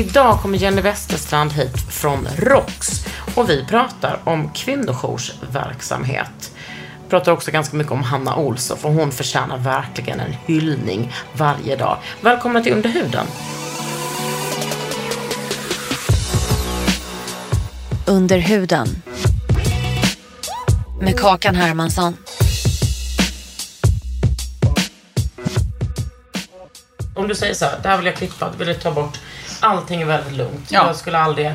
Idag kommer Jenny Westerstrand hit från ROX och vi pratar om kvinnojoursverksamhet. Pratar också ganska mycket om Hanna Olsson för hon förtjänar verkligen en hyllning varje dag. Välkomna till Underhuden. Under huden. Med Kakan Hermansson. Om du säger så här, det här vill jag klippa, vill jag ta bort. Allting är väldigt lugnt. Ja. Jag skulle aldrig,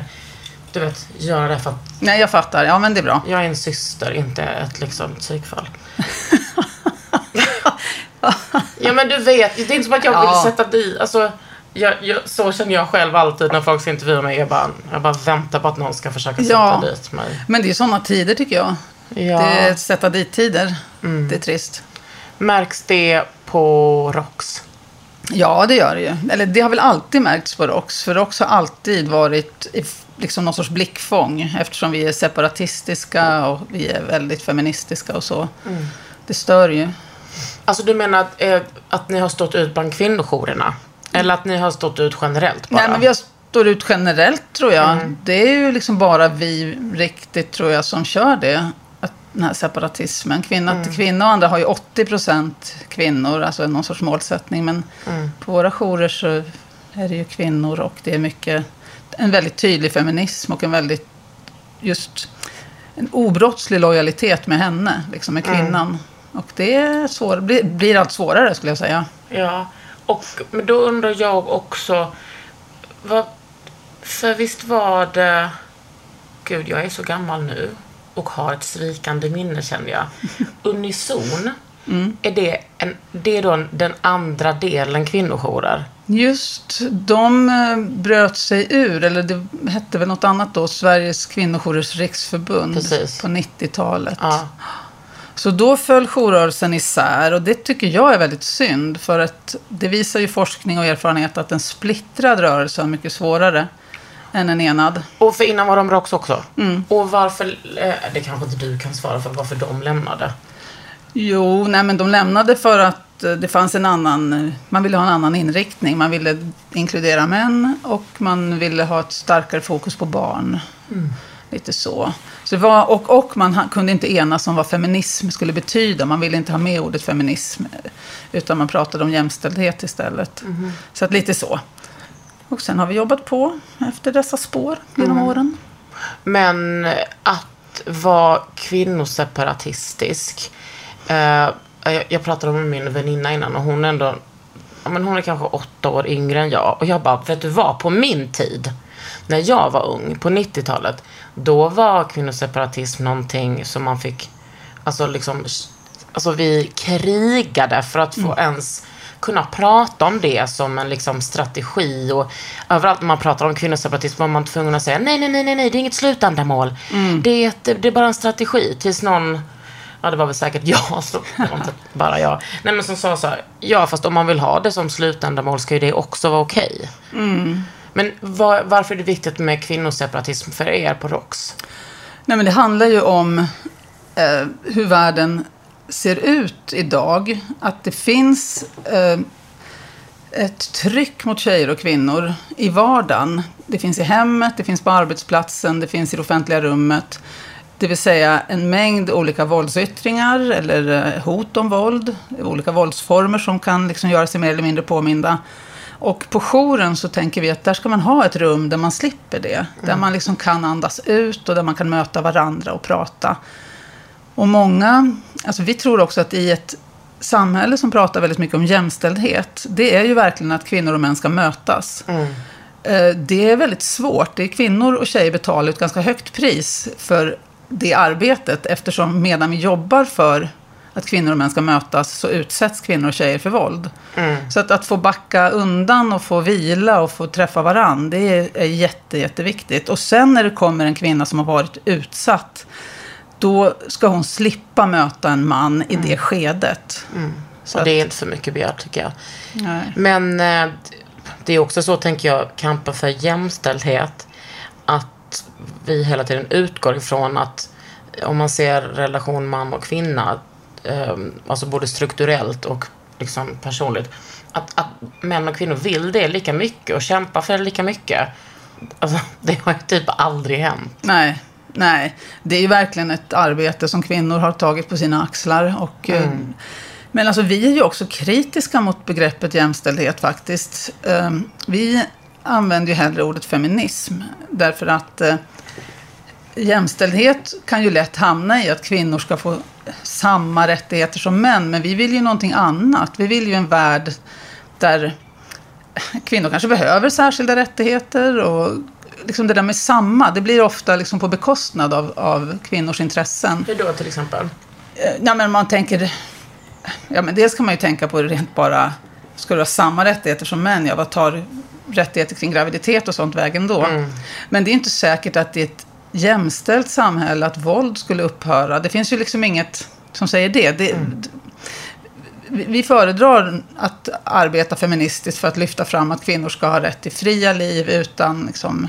du vet, göra det för att Nej, jag fattar. Ja, men det är bra. jag är en syster, inte ett liksom psykfall. ja men du vet, det är inte som att jag Ja. vill sätta dit, alltså jag, jag, så känner jag själv alltid när folk ska intervjua mig. Jag bara, jag bara väntar på att någon ska försöka sätta Ja. dit mig. Men det är sådana tider tycker jag. Ja. Det är sätta dit-tider. Det är trist. Märks det på ROX? Ja, det gör det ju. Eller det har väl alltid märkts på ROX. För ROX har alltid varit i liksom någon sorts blickfång. Eftersom vi är separatistiska och vi är väldigt feministiska och så. Det stör ju. Alltså du menar att, eh, att ni har stått ut bland kvinnojourerna? Eller att ni har stått ut generellt bara? Nej, men vi har står ut generellt tror jag. Det är ju liksom bara vi riktigt tror jag som kör det. Den här separatismen. Kvinna till kvinna och andra har ju 80 procent kvinnor. Alltså någon sorts målsättning. Men på våra jourer så är det ju kvinnor och det är mycket en väldigt tydlig feminism och en väldigt just en obrottslig lojalitet med henne, liksom med kvinnan. Och det svår, blir, blir allt svårare skulle jag säga. Ja, och men då undrar jag också, vad, för visst var det, gud jag är så gammal nu och har ett svikande minne känner jag. Unison, är det, en, det är då den andra delen kvinnojourer? Just, de eh, bröt sig ur, eller det hette väl något annat då, Sveriges kvinnojourers riksförbund Precis. på 90-talet. Ja. Så då föll jourrörelsen isär och det tycker jag är väldigt synd för att det visar ju forskning och erfarenhet att en splittrad rörelse är mycket svårare än en enad. Och för innan var de ROX också? Och varför, eh, det kanske inte du kan svara för, varför de lämnade? Jo, nej men de lämnade för att eh, det fanns en annan, eh, man ville ha en annan inriktning. Man ville inkludera män och man ville ha ett starkare fokus på barn. Lite så. så var, och, och man kunde inte enas om vad feminism skulle betyda. Man ville inte ha med ordet feminism. Utan man pratade om jämställdhet istället. Så att lite så. Och sen har vi jobbat på efter dessa spår genom åren. Men att vara kvinnoseparatistisk. Eh, jag, pratade med min väninna innan och hon är ändå, men hon är kanske åtta år yngre än jag. Och jag bara, vet du vad, på min tid, när jag var ung, på 90-talet, då var kvinnoseparatism någonting som man fick, alltså liksom, alltså vi krigade för att få ens kunna prata om det som en liksom strategi och överallt när man pratar om kvinnoseparatism var man tvungen att säga nej, nej, nej, nej, det är inget slutändamål. Det, är ett, det är bara en strategi tills någon Ja, det var väl säkert jag, var inte bara jag. Nej, men som sa så här, ja, fast om man vill ha det som slutändamål ska ju det också vara okej. Men var, varför är det viktigt med kvinnoseparatism för er på ROX? Nej, men det handlar ju om eh, hur världen ser ut idag. Att det finns eh, ett tryck mot tjejer och kvinnor i vardagen. Det finns i hemmet, det finns på arbetsplatsen, det finns i det offentliga rummet. Det vill säga en mängd olika våldsyttringar eller eh, hot om våld. Olika våldsformer som kan liksom göra sig mer eller mindre påminda. Och på jouren så tänker vi att där ska man ha ett rum där man slipper det. Där man liksom kan andas ut och där man kan möta varandra och prata. Och många, alltså vi tror också att i ett samhälle som pratar väldigt mycket om jämställdhet, det är ju verkligen att kvinnor och män ska mötas. Eh, Det är väldigt svårt. Det är kvinnor och tjejer betalar ett ganska högt pris för det arbetet eftersom medan vi jobbar för att kvinnor och män ska mötas så utsätts kvinnor och tjejer för våld. Så att, att få backa undan och få vila och få träffa varann, det är, är jätte, jätteviktigt. Och sen när det kommer en kvinna som har varit utsatt, då ska hon slippa möta en man i det skedet. Så och det är inte för mycket begärt tycker jag. Nej. Men eh, det är också så, tänker jag, kampen för jämställdhet. Att vi hela tiden utgår ifrån att om man ser relation man och kvinna, eh, alltså både strukturellt och liksom personligt, att, att män och kvinnor vill det lika mycket och kämpar för det lika mycket. Alltså, det har ju typ aldrig hänt. Nej, nej. Det är ju verkligen ett arbete som kvinnor har tagit på sina axlar. Och, eh, Men alltså, vi är ju också kritiska mot begreppet jämställdhet faktiskt. Eh, Vi använder ju hellre ordet feminism. Därför att eh, jämställdhet kan ju lätt hamna i att kvinnor ska få samma rättigheter som män. Men vi vill ju någonting annat. Vi vill ju en värld där kvinnor kanske behöver särskilda rättigheter och liksom det där med samma, det blir ofta liksom på bekostnad av, av kvinnors intressen. Hur då till exempel? Eh, Ja, men man tänker, ja men dels kan man ju tänka på det rent bara, ska du ha samma rättigheter som män? Ja, vad tar rättigheter kring graviditet och sånt vägen då? Men det är inte säkert att i ett jämställt samhälle att våld skulle upphöra. Det finns ju liksom inget som säger det. det vi vi föredrar att arbeta feministiskt för att lyfta fram att kvinnor ska ha rätt till fria liv utan liksom,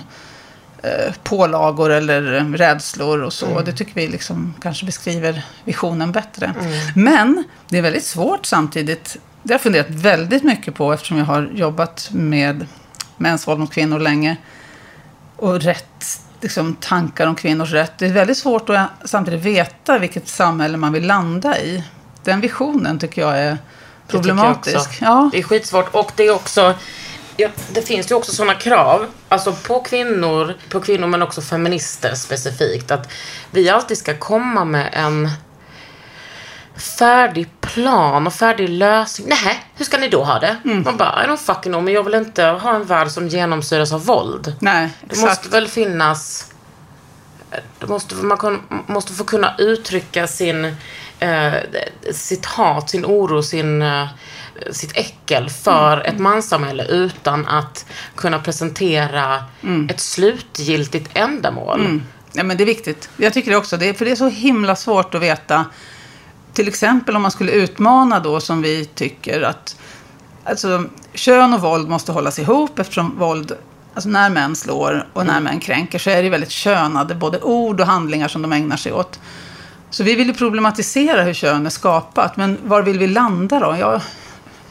eh, pålagor eller rädslor och så. Det tycker vi liksom kanske beskriver visionen bättre. Men det är väldigt svårt samtidigt. Det har jag funderat väldigt mycket på eftersom jag har jobbat med mäns våld mot kvinnor länge. Och rätt, liksom, tankar om kvinnors rätt. Det är väldigt svårt att samtidigt veta vilket samhälle man vill landa i. Den visionen tycker jag är Det tycker jag problematisk. Ja. Det är skitsvårt. Och det är också... Ja, det finns ju också sådana krav, alltså på kvinnor, på kvinnor men också feminister specifikt, att vi alltid ska komma med en färdig plan och färdig lösning. Nej, hur ska ni då ha det? Mm. Man bara, I don't fucking know, men jag vill inte ha en värld som genomsyras av våld. Nej, Det exakt. måste väl finnas... Det måste, man kan, måste få kunna uttrycka sin, eh, sitt hat, sin oro, sin, eh, sitt äckel för ett manssamhälle utan att kunna presentera ett slutgiltigt ändamål. Ja, men det är viktigt. Jag tycker det också. Det är, för det är så himla svårt att veta. Till exempel om man skulle utmana då som vi tycker att alltså, kön och våld måste hållas ihop eftersom våld, alltså när män slår och när män kränker så är det väldigt könade både ord och handlingar som de ägnar sig åt. Så vi vill ju problematisera hur kön är skapat. Men var vill vi landa då? Ja,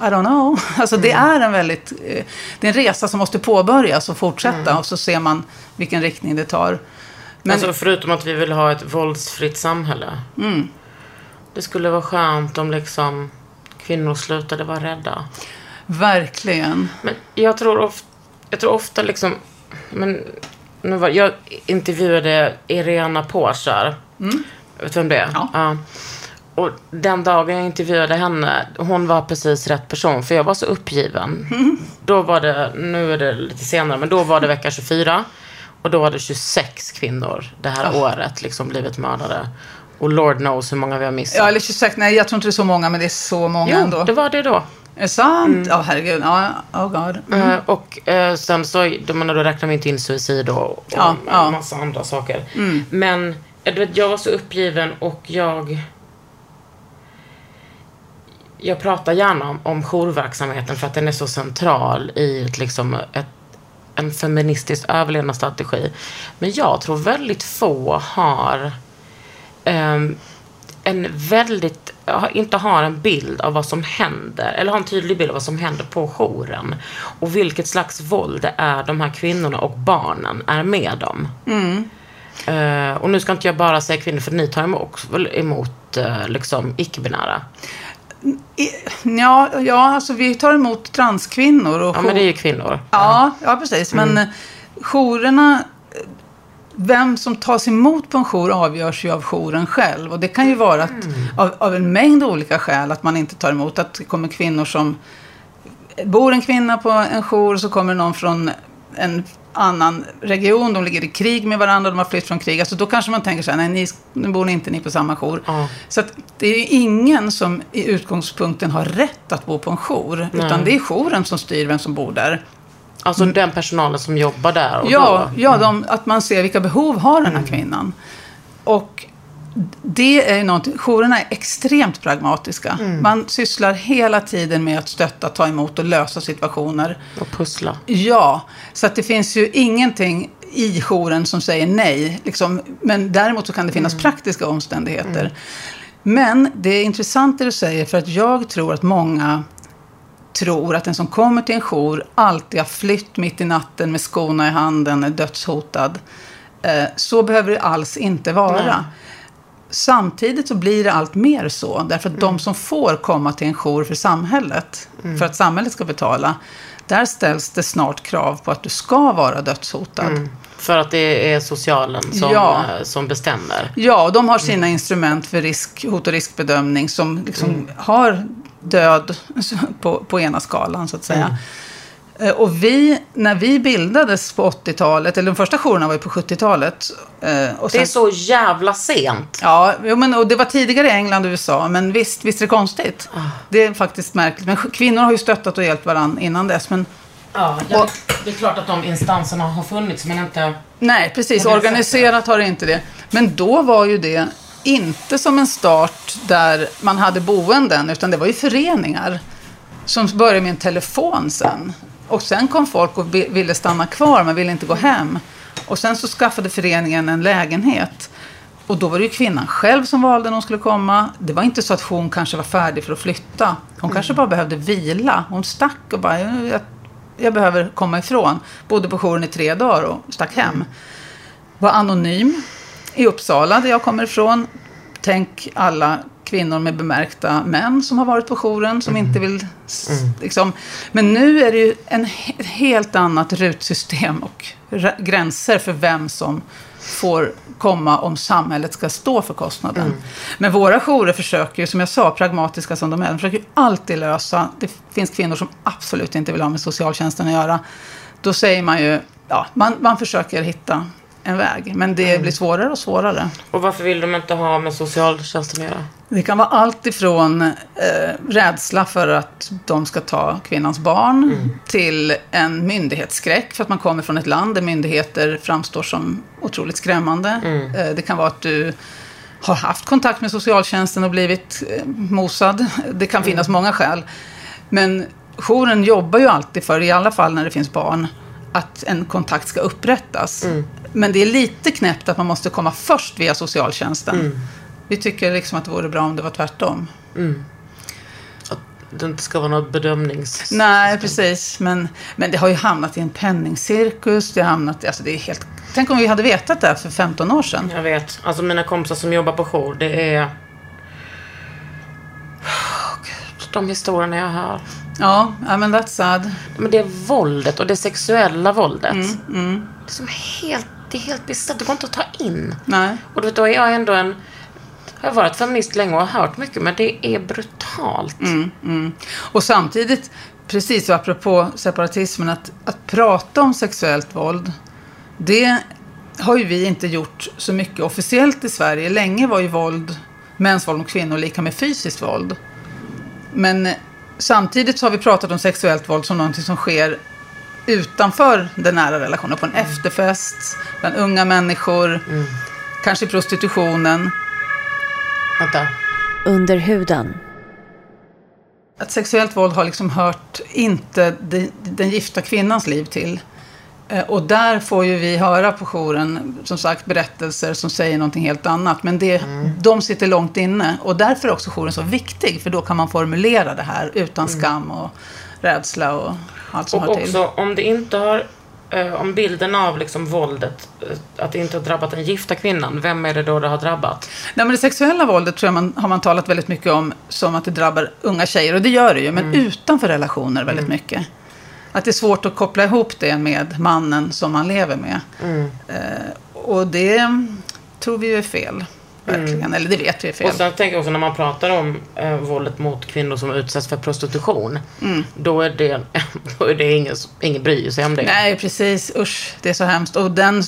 I don't know. Alltså det är en väldigt... eh, Det är en resa som måste påbörjas och fortsätta. Och så ser man vilken riktning det tar. Men, Alltså förutom att vi vill ha ett våldsfritt samhälle. Det skulle vara skönt om liksom kvinnor slutade vara rädda. verkligen. Men jag tror, of, jag tror ofta liksom... Men, nu var, jag intervjuade Irena Porsar. Vet vem det är? Ja. Och den dagen jag intervjuade henne, hon var precis rätt person. För jag var så uppgiven. Då var det, nu är det lite senare, men då var det vecka 24. Och då var det 26 kvinnor det här året liksom blivit mördade. Och Lord knows hur många vi har missat. Ja, eller 26. Nej, jag tror inte det är så många, men det är så många jo, ändå. det var det då. Är det sant? Ja, herregud. Ja, oh god. Eh, och eh, sen så, då, då räknar vi inte in suicid och, och Ja, ja. massa andra saker. Men eh, du vet, jag var så uppgiven och jag... Jag pratar gärna om, om jourverksamheten för att den är så central i ett, liksom, ett, en feministisk överlevnadsstrategi. Men jag tror väldigt få har um, en väldigt, inte har en bild av vad som händer, eller har en tydlig bild av vad som händer på jouren. Och vilket slags våld det är de här kvinnorna och barnen är med om. Mm. Eh, och nu ska inte jag bara säga kvinnor, för ni tar emot, också väl emot eh, liksom icke-binära. Ja, ja, alltså vi tar emot transkvinnor. Och Ja, men det är ju kvinnor. Ja, ja precis. Men eh, jourerna, vem som tas emot på en jour avgörs ju av jouren själv. Och det kan ju vara att, av, av en mängd olika skäl att man inte tar emot. Att det kommer kvinnor som... Bor en kvinna på en jour och så kommer någon från en annan region. De ligger i krig med varandra, de har flytt från krig. Alltså då kanske man tänker så här, nej, ni, nu bor ni inte ni på samma jour. Ja. Så att det är ju ingen som i utgångspunkten har rätt att bo på en jour. Utan det är jouren som styr vem som bor där. Alltså den personalen som jobbar där Ja, då. ja de, att man ser vilka behov har den här kvinnan. Och det är ju någonting, jourerna är extremt pragmatiska. Man sysslar hela tiden med att stötta, ta emot och lösa situationer. Och pussla. Ja, så att det finns ju ingenting i jouren som säger nej. Liksom, men däremot så kan det finnas praktiska omständigheter. Men det är intressant det du säger, för att jag tror att många tror att den som kommer till en jour alltid har flytt mitt i natten med skorna i handen, är dödshotad. Eh, Så behöver det alls inte vara. Samtidigt så blir det allt mer så. Därför att de som får komma till en jour för samhället, för att samhället ska betala, där ställs det snart krav på att du ska vara dödshotad. För att det är socialen som, Ja. eh, som bestämmer. Ja, och de har sina instrument för risk, hot och riskbedömning som liksom har död på, på ena skalan, så att säga. Eh, Och vi, när vi bildades på 80-talet, eller de första jourerna var ju på 70-talet. eh, Och Det är sen, så jävla sent. Ja, men, och det var tidigare i England och USA, men visst, visst är det konstigt. Det är faktiskt märkligt. Men kvinnor har ju stöttat och hjälpt varandra innan dess. Men Ja, ja, det är klart att de instanserna har funnits, men inte... Nej, precis. Det Organiserat har det inte det. Men då var ju det inte som en start där man hade boenden, utan det var ju föreningar som började med en telefon sen. Och sen kom folk och vi- ville stanna kvar, men ville inte gå hem. Och sen så skaffade föreningen en lägenhet. Och då var det ju kvinnan själv som valde när hon skulle komma. Det var inte så att hon kanske var färdig för att flytta. Hon kanske bara behövde vila. Hon stack och bara, jag, jag behöver komma ifrån. Bodde på jouren i tre dagar och stack hem. Var anonym i Uppsala, där jag kommer ifrån. Tänk alla kvinnor med bemärkta män som har varit på jouren, som inte vill... s- Liksom. Men nu är det ju en, ett helt annat rutsystem och gränser för vem som får komma om samhället ska stå för kostnaden. Men våra jourer försöker ju, som jag sa, pragmatiska som de är, de försöker ju alltid lösa. Det finns kvinnor som absolut inte vill ha med socialtjänsten att göra. Då säger man ju, ja, man, man försöker hitta en väg. Men det blir svårare och svårare. Och varför vill de inte ha med socialtjänsten att göra? Det kan vara allt ifrån eh, rädsla för att de ska ta kvinnans barn till en myndighetsskräck för att man kommer från ett land där myndigheter framstår som otroligt skrämmande. Eh, det kan vara att du har haft kontakt med socialtjänsten och blivit eh, mosad. Det kan finnas många skäl. Men jouren jobbar ju alltid för, i alla fall när det finns barn, att en kontakt ska upprättas. Men det är lite knäppt att man måste komma först via socialtjänsten. Vi tycker liksom att det vore bra om det var tvärtom. Att det inte ska vara något bedömnings... Nej, precis. Men, men det har ju hamnat i en penningcirkus. Det har hamnat, alltså det är helt... Tänk om vi hade vetat det här för 15 år sedan. Jag vet. Alltså mina kompisar som jobbar på jour, det är... Åh, Gud, de historierna jag hör. Ja, I men that's sad. Men det är våldet och det sexuella våldet. Mm, Det är som helt, det är helt bisarrt. Det går inte att ta in. Nej. Och du vet, då är jag ändå en... Jag har varit feminist länge och har hört mycket, men det är brutalt. Mm. Och samtidigt, precis apropå separatismen, att, att prata om sexuellt våld, det har ju vi inte gjort så mycket officiellt i Sverige. Länge var ju våld, mäns våld mot kvinnor lika med fysiskt våld. Men samtidigt så har vi pratat om sexuellt våld som någonting som sker utanför den nära relationen. På en efterfest, bland unga människor, kanske i prostitutionen. Vänta. Under huden. Att sexuellt våld har liksom hört inte de, den gifta kvinnans liv till. Eh, Och där får ju vi höra på jouren, som sagt, berättelser som säger någonting helt annat. Men det, de sitter långt inne. Och därför är också jouren så viktig, för då kan man formulera det här utan skam och rädsla och allt som Och hör till. också, om det inte har eh, om bilden av liksom våldet, eh, att det inte har drabbat den gifta kvinnan, vem är det då det har drabbat? Nej, men det sexuella våldet tror jag man, har man talat väldigt mycket om som att det drabbar unga tjejer. Och det gör det ju, men utanför relationer väldigt mycket. Att det är svårt att koppla ihop det med mannen som man lever med. Eh, och det tror vi ju är fel. Verkligen. Eller det vet vi är fel. Och sen tänker jag också när man pratar om eh, våldet mot kvinnor som utsätts för prostitution. Då är det, då är det ingen, ingen bryr sig om det. Nej, precis. Usch, det är så hemskt. Och den,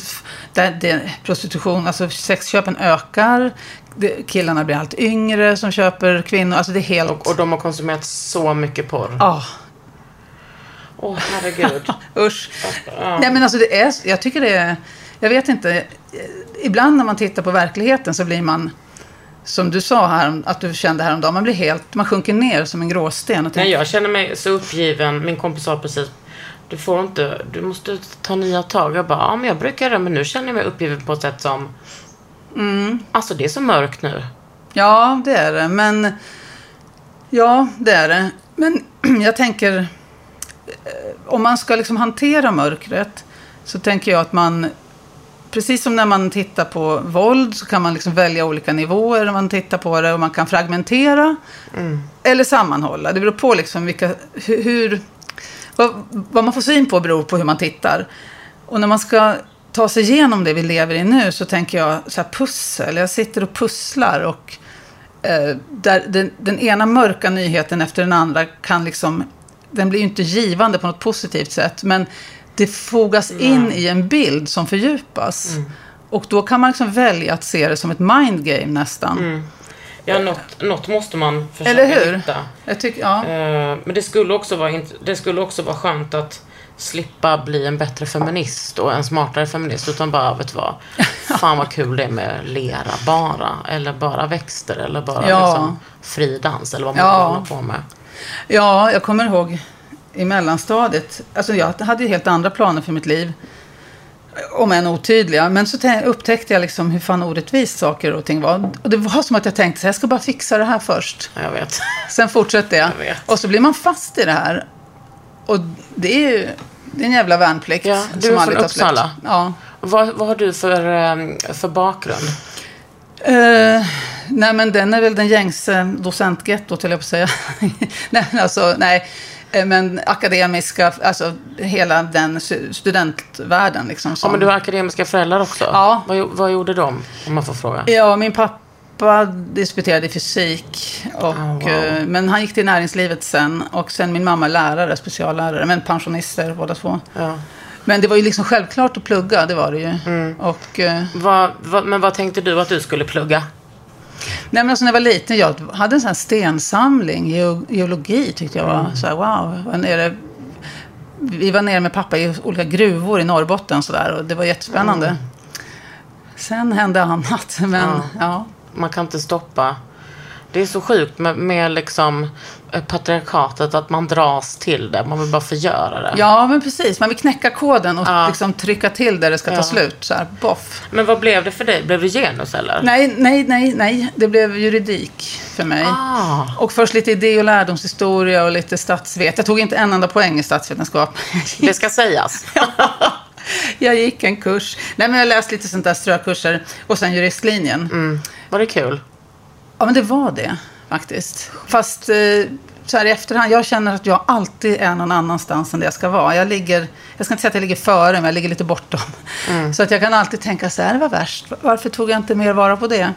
där, det, prostitution, alltså sexköpen ökar. Det, killarna blir allt yngre som köper kvinnor. Alltså det är helt... Och, och de har konsumerat så mycket porr. Ja, Åh herregud. usch. Nej, men alltså det är, jag tycker det är, jag vet inte. Ibland när man tittar på verkligheten så blir man, som du sa här, att du kände häromdagen, man blir helt, man sjunker ner som en gråsten. Och Nej, jag känner mig så uppgiven. Min kompis sa precis, du får inte, du måste ta nya tag. Jag bara, ja men jag brukar det, men nu känner jag mig uppgiven på ett sätt som, alltså det är så mörkt nu. Ja, det är det. Men, ja, det är det. Men jag tänker, om man ska liksom hantera mörkret så tänker jag att man, precis som när man tittar på våld så kan man liksom välja olika nivåer när man tittar på det och man kan fragmentera eller sammanhålla. Det beror på liksom vilka, hur, hur vad, vad man får syn på beror på hur man tittar. Och när man ska ta sig igenom det vi lever i nu så tänker jag så här pussel. Jag sitter och pusslar och eh, där den, den ena mörka nyheten efter den andra kan liksom, den blir ju inte givande på något positivt sätt, men det fogas in i en bild som fördjupas. Och då kan man liksom välja att se det som ett mindgame nästan. Ja, något, något måste man försöka Eller hur? hitta. Jag tycker, ja. Eh, Men det skulle, också vara, det skulle också vara skönt att slippa bli en bättre feminist och en smartare feminist. Utan bara, vet vad? Fan vad kul det är med lera bara. Eller bara växter. Eller bara Ja. liksom fri dans. Eller vad man Ja. håller på med. Ja, jag kommer ihåg i mellanstadiet. Alltså jag hade ju helt andra planer för mitt liv. Om än otydliga. Men så upptäckte jag liksom hur fan orättvist saker och ting var. Och det var som att jag tänkte så här, jag ska bara fixa det här först. Ja, Jag vet. Sen fortsätter jag. Jag vet. Och så blir man fast i det här. Och det är ju det är en jävla värnplikt. Ja, du är från. Uppsala. Ja. Vad, vad har du för, eh, för bakgrund? Eh, nej, men den är väl den gängse docentgettot, höll jag på att säga. nej, men alltså, nej. Eh, Men akademiska, alltså hela den stu- studentvärlden liksom. Ja, Som, men du har akademiska föräldrar också. Ja. Vad, vad gjorde de? Om man får fråga. Ja, min pappa disputerade i fysik. Och, Oh, wow. eh, Men han gick till näringslivet sen. Och sen min mamma är lärare, speciallärare. Men pensionister båda två. Ja. Men det var ju liksom självklart att plugga, det var det ju. Mm. Och, eh, Vad, vad, men vad tänkte du att du skulle plugga? Nej men alltså när jag var liten, jag hade en sån här stensamling, geo, geologi tyckte jag var Mm. så här, wow. Var nere, vi var nere med pappa i olika gruvor i Norrbotten så där, och det var jättespännande. Mm. Sen hände annat, men Ja. ja. Man kan inte stoppa. Det är så sjukt med, med liksom patriarkatet att man dras till det. Man vill bara förgöra det. Ja, men precis. Man vill knäcka koden och Ja. liksom trycka till där det ska Ja. ta slut. Så här, boff. Men vad blev det för dig? Blev det genus eller? Nej, nej, nej, nej. Det blev juridik för mig. Ah. Och först lite idé och lärdomshistoria och lite statsvet. Jag tog inte en enda poäng i statsvetenskap. Det ska sägas. jag gick en kurs. Nej, men jag läste lite sånt där strökurser. Och sen juristlinjen. Mm. Var det kul? Ja, men det var det faktiskt. Fast eh, så här i efterhand, jag känner att jag alltid är någon annanstans än det jag ska vara. Jag ligger, jag ska inte säga att jag ligger före, men jag ligger lite bortom. Så att jag kan alltid tänka så här, det var värst. Varför tog jag inte mer vara på det?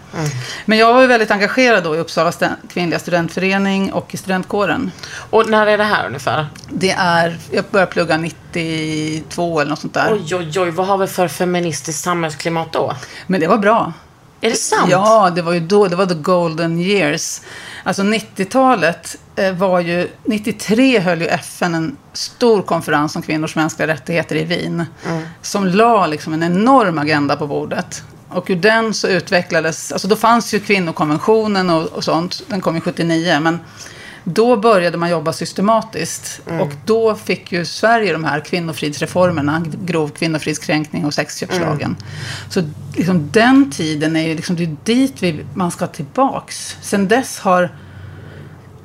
Men jag var ju väldigt engagerad då i Uppsala kvinnliga studentförening och i studentkåren. Och när är det här ungefär? Det är, jag började plugga 92 eller något sånt där. Oj, oj, oj. Vad har vi för feministiskt samhällsklimat då? Men det var bra. Är det sant? Ja, det var ju då, det var the golden years. Alltså 90-talet eh, var ju, 93 höll ju FN en stor konferens om kvinnors mänskliga rättigheter i Wien. Som la liksom en enorm agenda på bordet. Och ur den så utvecklades, alltså då fanns ju kvinnokonventionen och, och sånt, den kom ju 79, men då började man jobba systematiskt. Och då fick ju Sverige de här kvinnofridsreformerna, grov kvinnofridskränkning och sexköpslagen. Så liksom, den tiden är ju liksom, det är dit vi, man ska tillbaks. Sen dess har...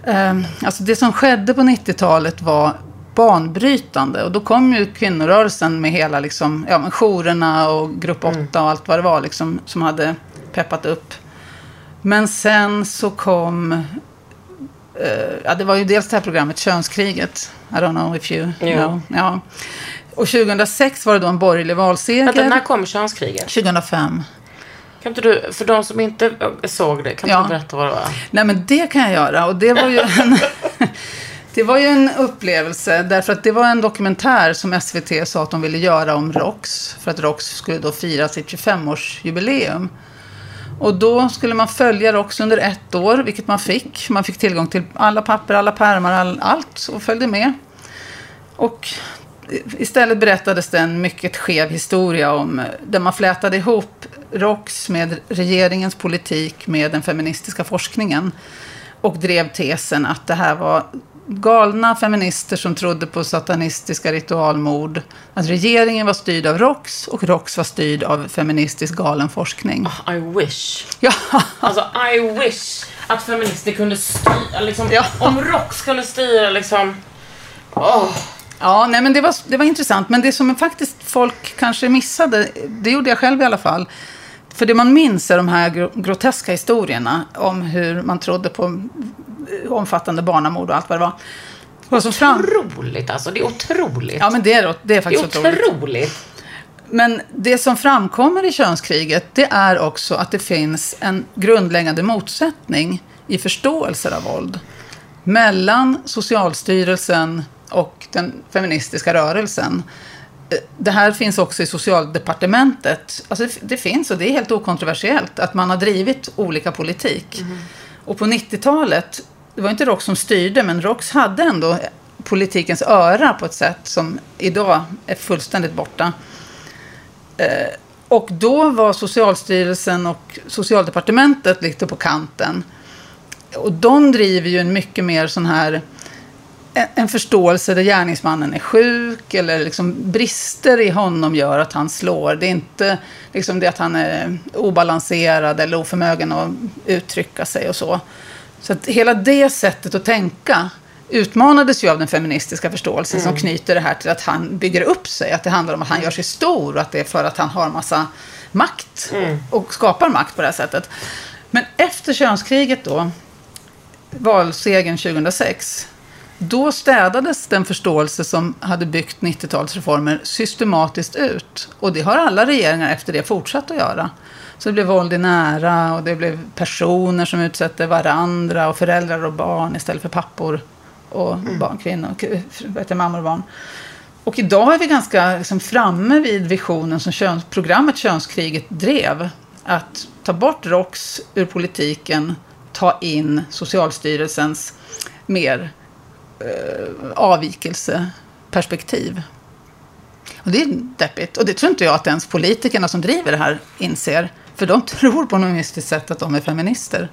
Eh, alltså det som skedde på 90-talet var banbrytande. Och då kom ju kvinnorörelsen med hela liksom, ja, men jourerna och grupp 8 och allt vad det var liksom, som hade peppat upp. Men sen så kom, eh, ja det var ju dels det här programmet Könskriget. I don't know if you Jo. know. Ja. Och 2006 var det då en borgerlig valseger. Vänta, när kom könskriget? 2005. Kan inte du, för de som inte såg det, kan Ja. du berätta vad det var? Nej, men det kan jag göra. Och det var ju en, det var ju en upplevelse. Därför att det var en dokumentär som SVT sa att de ville göra om ROX. För att ROX skulle då fira sitt 25-årsjubileum. Och då skulle man följa ROX under ett år, vilket man fick. Man fick tillgång till alla papper, alla pärmar, all, allt och följde med. Och istället berättades det en mycket skev historia om eh, där man flätade ihop ROX med regeringens politik med den feministiska forskningen. Och drev tesen att det här var galna feminister som trodde på satanistiska ritualmord. Att regeringen var styrd av ROX och ROX var styrd av feministisk galen forskning. I wish. Ja, Alltså, I wish att feminister kunde styra, liksom, Ja. om ROX kunde styra liksom, åh. Ja, nej, men det var, det var intressant. Men det som faktiskt folk kanske missade, det gjorde jag själv i alla fall. För det man minns är de här gro- groteska historierna om hur man trodde på eh, omfattande barnamord och allt vad det var. Vad som fram... Otroligt alltså, det är otroligt. Ja, men det är, det är det är faktiskt otroligt. otroligt. Men det som framkommer i könskriget, det är också att det finns en grundläggande motsättning i förståelser av våld mellan Socialstyrelsen och den feministiska rörelsen. Det här finns också i socialdepartementet. Alltså det- finns och det är helt okontroversiellt att man har drivit olika politik. Och på 90-talet, det var inte ROX som styrde, men ROX hade ändå politikens öra på ett sätt som idag är fullständigt borta. Eh, Och då var Socialstyrelsen och Socialdepartementet lite på kanten. Och de driver ju en mycket mer sån här en- förståelse där gärningsmannen är sjuk eller liksom brister i honom gör att han slår. Det är inte liksom det att han är obalanserad eller oförmögen att uttrycka sig och så. Så att hela det sättet att tänka utmanades ju av den feministiska förståelsen som knyter det här till att han bygger upp sig. Att det handlar om att han gör sig stor och att det är för att han har massa makt och skapar makt på det här sättet. Men efter könskriget då, valsegern 2006, då städades den förståelse som hade byggt 90-talsreformer systematiskt ut. Och det har alla regeringar efter det fortsatt att göra. Så det blev våld i nära och det blev personer som utsätter varandra och föräldrar och barn istället för pappor och barn, kvinnor, det, mammor och barn. Och idag är vi ganska liksom framme vid visionen som köns, programmet Könskriget drev. Att ta bort ROX ur politiken, ta in Socialstyrelsens mer eh, avvikelseperspektiv. Och det är deppigt. Och det tror inte jag att ens politikerna som driver det här inser. För de tror på något mystiskt sätt att de är feminister.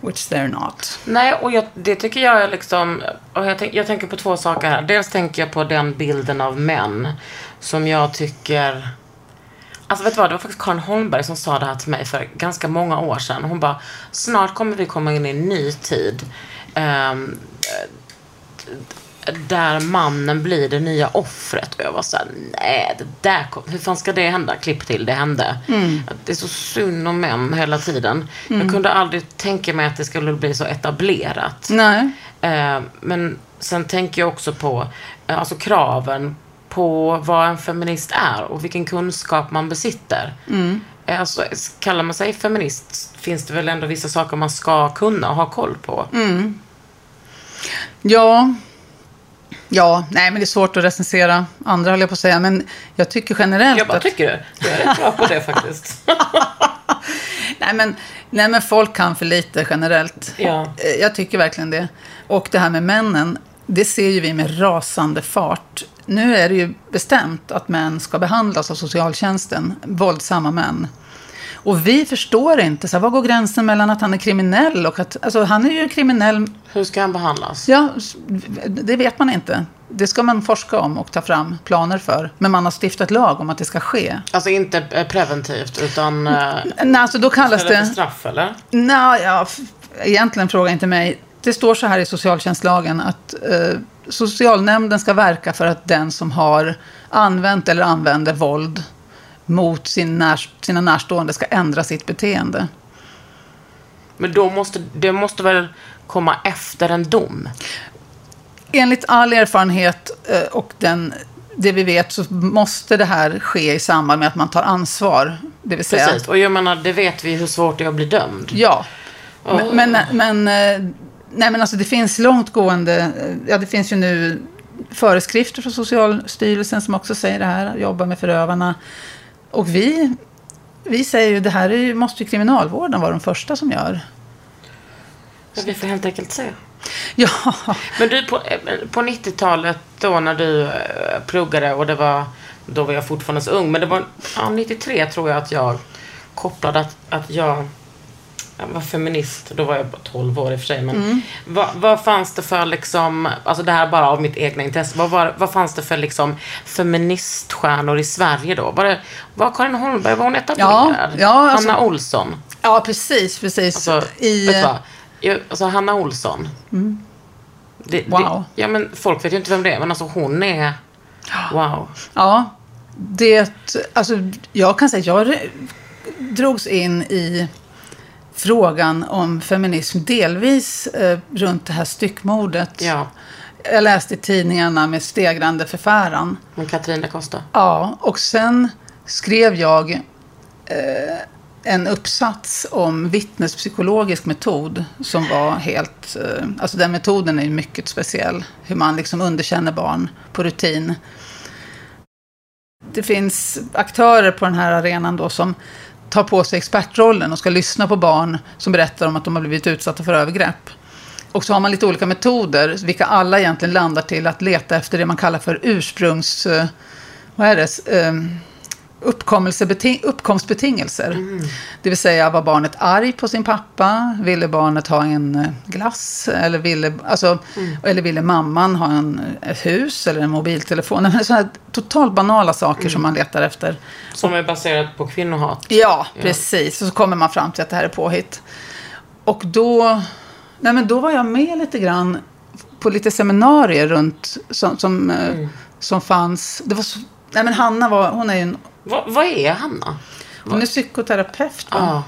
Which they're not. Nej, och jag, det tycker jag är liksom... Och jag, tänk, jag tänker på två saker här. Dels tänker jag på den bilden av män som jag tycker... Alltså vet du vad, det var faktiskt Karin Holmberg som sa det här till mig för ganska många år sedan. Hon bara, snart kommer vi komma in i en ny tid. Um, där mannen blir det nya offret. Och jag var såhär, nej, det där kom, hur fan ska det hända? Klipp till, det hände. Det är så synd om män hela tiden. Jag kunde aldrig tänka mig att det skulle bli så etablerat. Nej. Eh, men sen tänker jag också på eh, alltså kraven på vad en feminist är och vilken kunskap man besitter. Eh, Alltså, kallar man sig feminist finns det väl ändå vissa saker man ska kunna och ha koll på. Ja. Ja, nej men det är svårt att recensera andra höll jag på att säga. Men jag tycker generellt Jag bara att... tycker det. Jag är rätt bra på det faktiskt. Nej men, nej men folk kan för lite generellt. Ja. Eh, Jag tycker verkligen det. Och det här med männen, det ser ju vi med rasande fart. Nu är det ju bestämt att män ska behandlas av socialtjänsten, våldsamma män. Och vi förstår inte, så här, vad går gränsen mellan att han är kriminell och att, alltså han är ju kriminell, Hur ska han behandlas? ja, det vet man inte. Det ska man forska om och ta fram planer för. Men man har stiftat lag om att det ska ske. Alltså inte eh, preventivt utan... eh, Nej, alltså då kallas för det... straff eller? Nej, ja, egentligen fråga inte mig. det står så här i socialtjänstlagen att eh, socialnämnden ska verka för att den som har använt eller använder våld mot sin när, sina närstående ska ändra sitt beteende. Men då måste, det måste väl komma efter en dom? Enligt all erfarenhet eh, och den, det vi vet så måste det här ske i samband med att man tar ansvar. Det vill säga, Precis. Och jag menar, det vet vi hur svårt det är att bli dömd. Ja. Oh. Men, men, men, eh, nej, men alltså det finns långtgående, eh, ja det finns ju nu föreskrifter från Socialstyrelsen som också säger det här, jobba med förövarna. Och vi, vi säger ju det här är, måste ju kriminalvården vara de första som gör. Men vi får helt enkelt se. Ja, Men du, på, eh, på 90-talet då när du eh, pluggade och det var, då var jag fortfarande så ung, men det var, ja, 93 tror jag att jag kopplade att, att jag, jag var feminist. Då var jag bara 12 år i och för sig, men vad, vad fanns det för liksom, alltså det här bara av mitt egna intresse, vad, var, vad fanns det för liksom feministstjärnor i Sverige då? Var det, var Karin Holmberg, var hon etablerad? ja, alltså- Hanna Olsson? ja precis, precis. Alltså, I, vet du vad? Jag, alltså Hanna Olsson. Det, Wow. Det, ja, men folk vet ju inte vem det är, men alltså hon är... Wow. Ja, det, alltså jag kan säga att jag drogs in i frågan om feminism delvis eh, runt det här styckmordet. Ja, Jag läste i tidningarna med stegrande förfäran. men Katrin da Costa. Ja, och sen skrev jag eh, en uppsats om vittnespsykologisk metod som var helt... Eh, alltså den metoden är ju mycket speciell. Hur man liksom underkänner barn på rutin. Det finns aktörer på den här arenan då som tar på sig expertrollen och ska lyssna på barn som berättar om att de har blivit utsatta för övergrepp. Och så har man lite olika metoder, vilka alla egentligen landar till att leta efter det man kallar för ursprungs... Eh, vad är det? Ehm, Uppkomstbetingelser. Det vill säga, var barnet arg på sin pappa? Ville barnet ha en eh, glass? Eller ville, alltså, eller ville mamman ha en, ett hus eller en mobiltelefon? Sådana totalt banala saker som man letar efter. Som är baserat på kvinnohat. Ja, precis. Och så kommer man fram till att det här är påhitt. Och då, nej men då var jag med lite grann på lite seminarier runt som, som, eh, som fanns. Det var nej men Hanna var, hon är ju en, Va, vad är Hanna? hon är psykoterapeut. Va? Ja.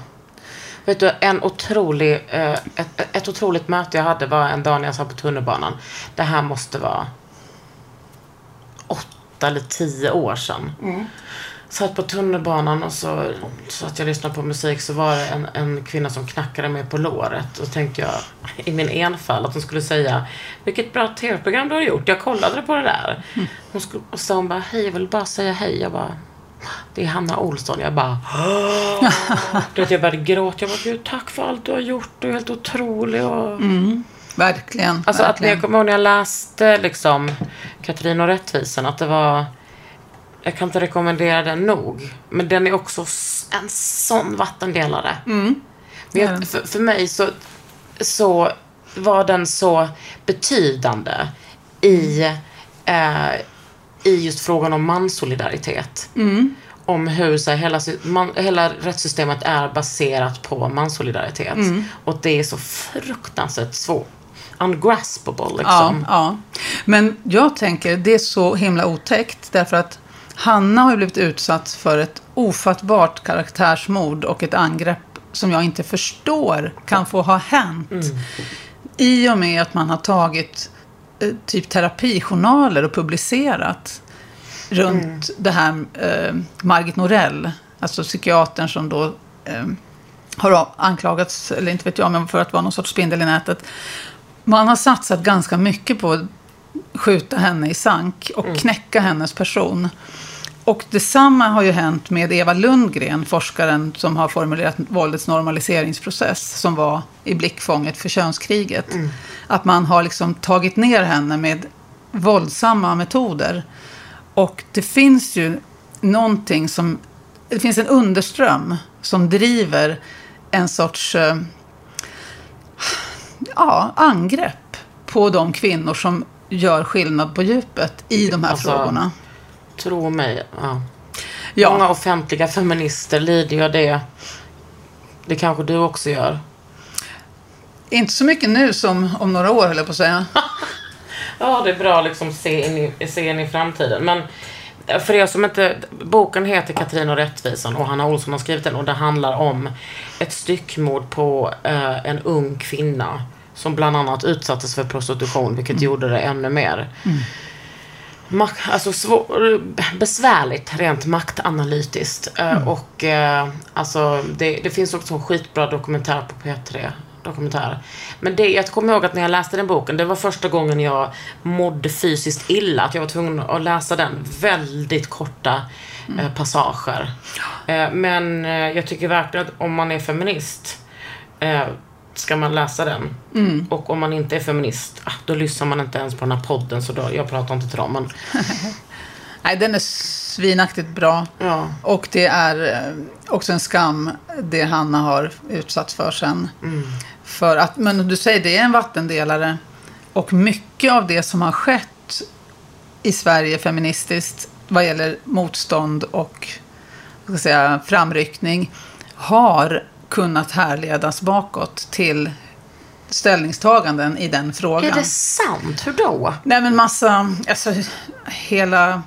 Vet du, en otrolig, eh, ett, ett otroligt möte jag hade var en dag när jag satt på tunnelbanan. Det här måste vara åtta eller tio år sedan. Satt på tunnelbanan och så, så att jag lyssnade på musik så var det en, en kvinna som knackade mig på låret. Och tänkte jag i min enfald att hon skulle säga Vilket bra tv-program du har gjort. Jag kollade på det där. Hon skulle, och så hon bara Hej, jag vill bara säga hej. Jag bara Det är Hanna Olsson. Jag bara du vet, jag började gråta. Jag bara, Gud, tack för allt du har gjort. Du är helt otrolig. Och... Verkligen. Alltså att verkligen. jag kommer ihåg när jag läste liksom Katrin och rättvisan. Att det var... Jag kan inte rekommendera den nog. Men den är också en sån vattendelare. Men det är jag, för, för mig så, så var den så betydande i, eh, i just frågan om manssolidaritet. Om hur så här, hela, man, hela rättssystemet är baserat på manssolidaritet. Och det är så fruktansvärt svårt. Ungraspable Ja, liksom. ja. Men jag tänker, det är så himla otäckt därför att Hanna har ju blivit utsatt för ett ofattbart karaktärsmord och ett angrepp som jag inte förstår kan få ha hänt. I och med att man har tagit typ terapijournaler och publicerat runt det här eh, Margit Norell, alltså psykiatern som då eh, har anklagats, eller inte vet jag, men för att vara någon sorts spindel i nätet. Man har satsat ganska mycket på att skjuta henne i sank och knäcka hennes person. Och detsamma har ju hänt med Eva Lundgren, forskaren som har formulerat våldets normaliseringsprocess, som var i blickfånget för könskriget. Att man har liksom tagit ner henne med våldsamma metoder. Och det finns ju någonting som... Det finns en underström som driver en sorts eh, ja, angrepp på de kvinnor som gör skillnad på djupet i de här Alltså, frågorna. Tro mig. Ja. Ja. Många offentliga feminister lider ju av det. Det kanske du också gör. Inte så mycket nu som om några år, höll jag på att säga. Ja, det är bra att liksom se in i, se in i framtiden. Men eh, för er som inte... Boken heter Katrin och rättvisan och Hanna Olsson har skrivit den och det handlar om ett styckmord på eh, en ung kvinna som bland annat utsattes för prostitution, vilket gjorde det ännu mer. Mak- alltså svår, besvärligt rent maktanalytiskt. Eh, Och eh, alltså det, det finns också en skitbra dokumentär på P3. Dokumentär. Men det, jag kommer ihåg att när jag läste den boken, det var första gången jag mådde fysiskt illa. Att jag var tvungen att läsa den. Väldigt korta eh, passager. Men jag tycker verkligen att om man är feminist ska man läsa den. Och om man inte är feminist, ah, då lyssnar man inte ens på den här podden. Så då, jag pratar inte till dem. Men Nej, den är svinaktigt bra. Ja. Och det är eh, också en skam det Hanna har utsatts för sen. För att, men du säger det är en vattendelare. Och mycket av det som har skett i Sverige feministiskt vad gäller motstånd och ska säga, framryckning har kunnat härledas bakåt till ställningstaganden i den frågan. Är det sant? Hur då? Nej men massa, alltså hela...